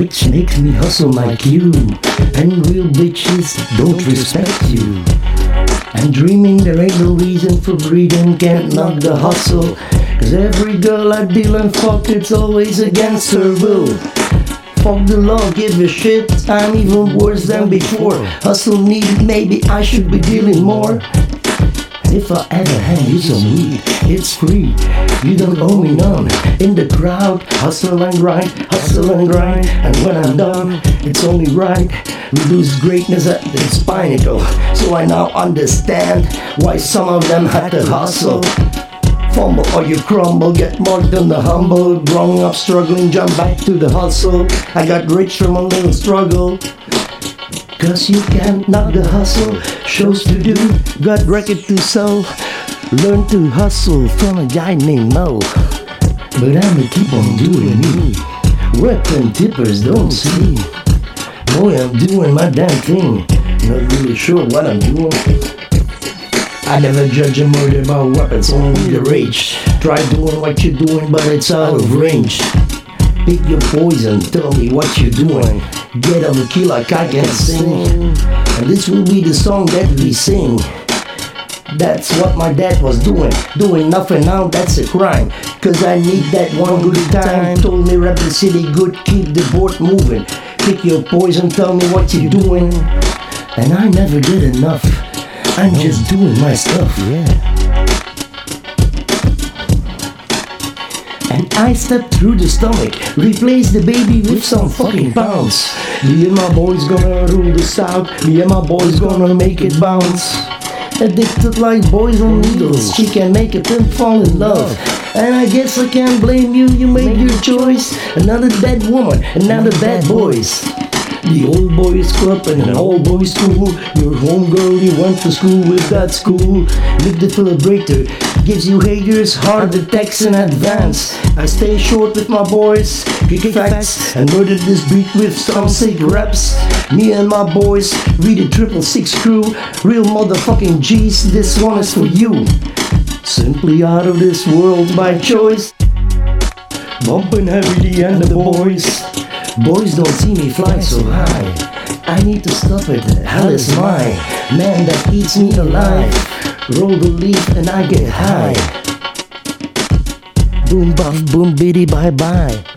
which makes me hustle like you. And real bitches don't respect you. And dreaming there ain't no reason for breathing, can't knock the hustle. Cause every girl I deal and fuck, it's always against her will. Fuck the law, give a shit, I'm even worse than before. Hustle needed, maybe I should be dealing more. If I ever hand you some weed, it's free. You don't owe me none. In the crowd, hustle and grind, hustle and grind. And when I'm done, it's only right. We lose greatness at its pinnacle. So I now understand why some of them had to hustle. Fumble or you crumble, get marked on the humble. Growing up, struggling, jump back to the hustle. I got rich from a little struggle. Cause you can't knock the hustle. Shows to do, got record to sell. Learn to hustle from a guy named Mo. But I'ma keep on doing me. Weapon tippers don't see. Boy, I'm doing my damn thing. Not really sure what I'm doing. I never judge a murder by weapons, only the rage. Try doing what you're doing, but it's out of range. Pick your poison, tell me what you're doing. Get on the key like I can sing. And this will be the song that we sing. That's what my dad was doing. Doing nothing now, that's a crime. Cause I need that one good time. Told me rap the city good, keep the board moving. Pick your poison, tell me what you're doing. And I never did enough. I'm just doing my stuff. Yeah. And I step through the stomach, replace the baby with some fucking pounds. Me and my boys gonna rule the south, me and my boys gonna make it bounce. Addicted like boys on needles, she can make a pimp fall in love. And I guess I can't blame you, you made your choice. Another dead woman, another bad boys. The old boys club and an old boys school. Your homegirl you went to school with that school. Live the celebrator gives you haters hard attacks in advance. I stay short with my boys, kick facts, and murder this beat with some sick raps. Me and my boys, we the triple six crew, real motherfucking G's. This one is for you. Simply out of this world by choice. Bumping heavily and the boys. Boys don't see me fly so high. I need to stop it. Hell is mine. Man that eats me alive. Roll the leaf and I get high. Boom bum boom biddy bye bye.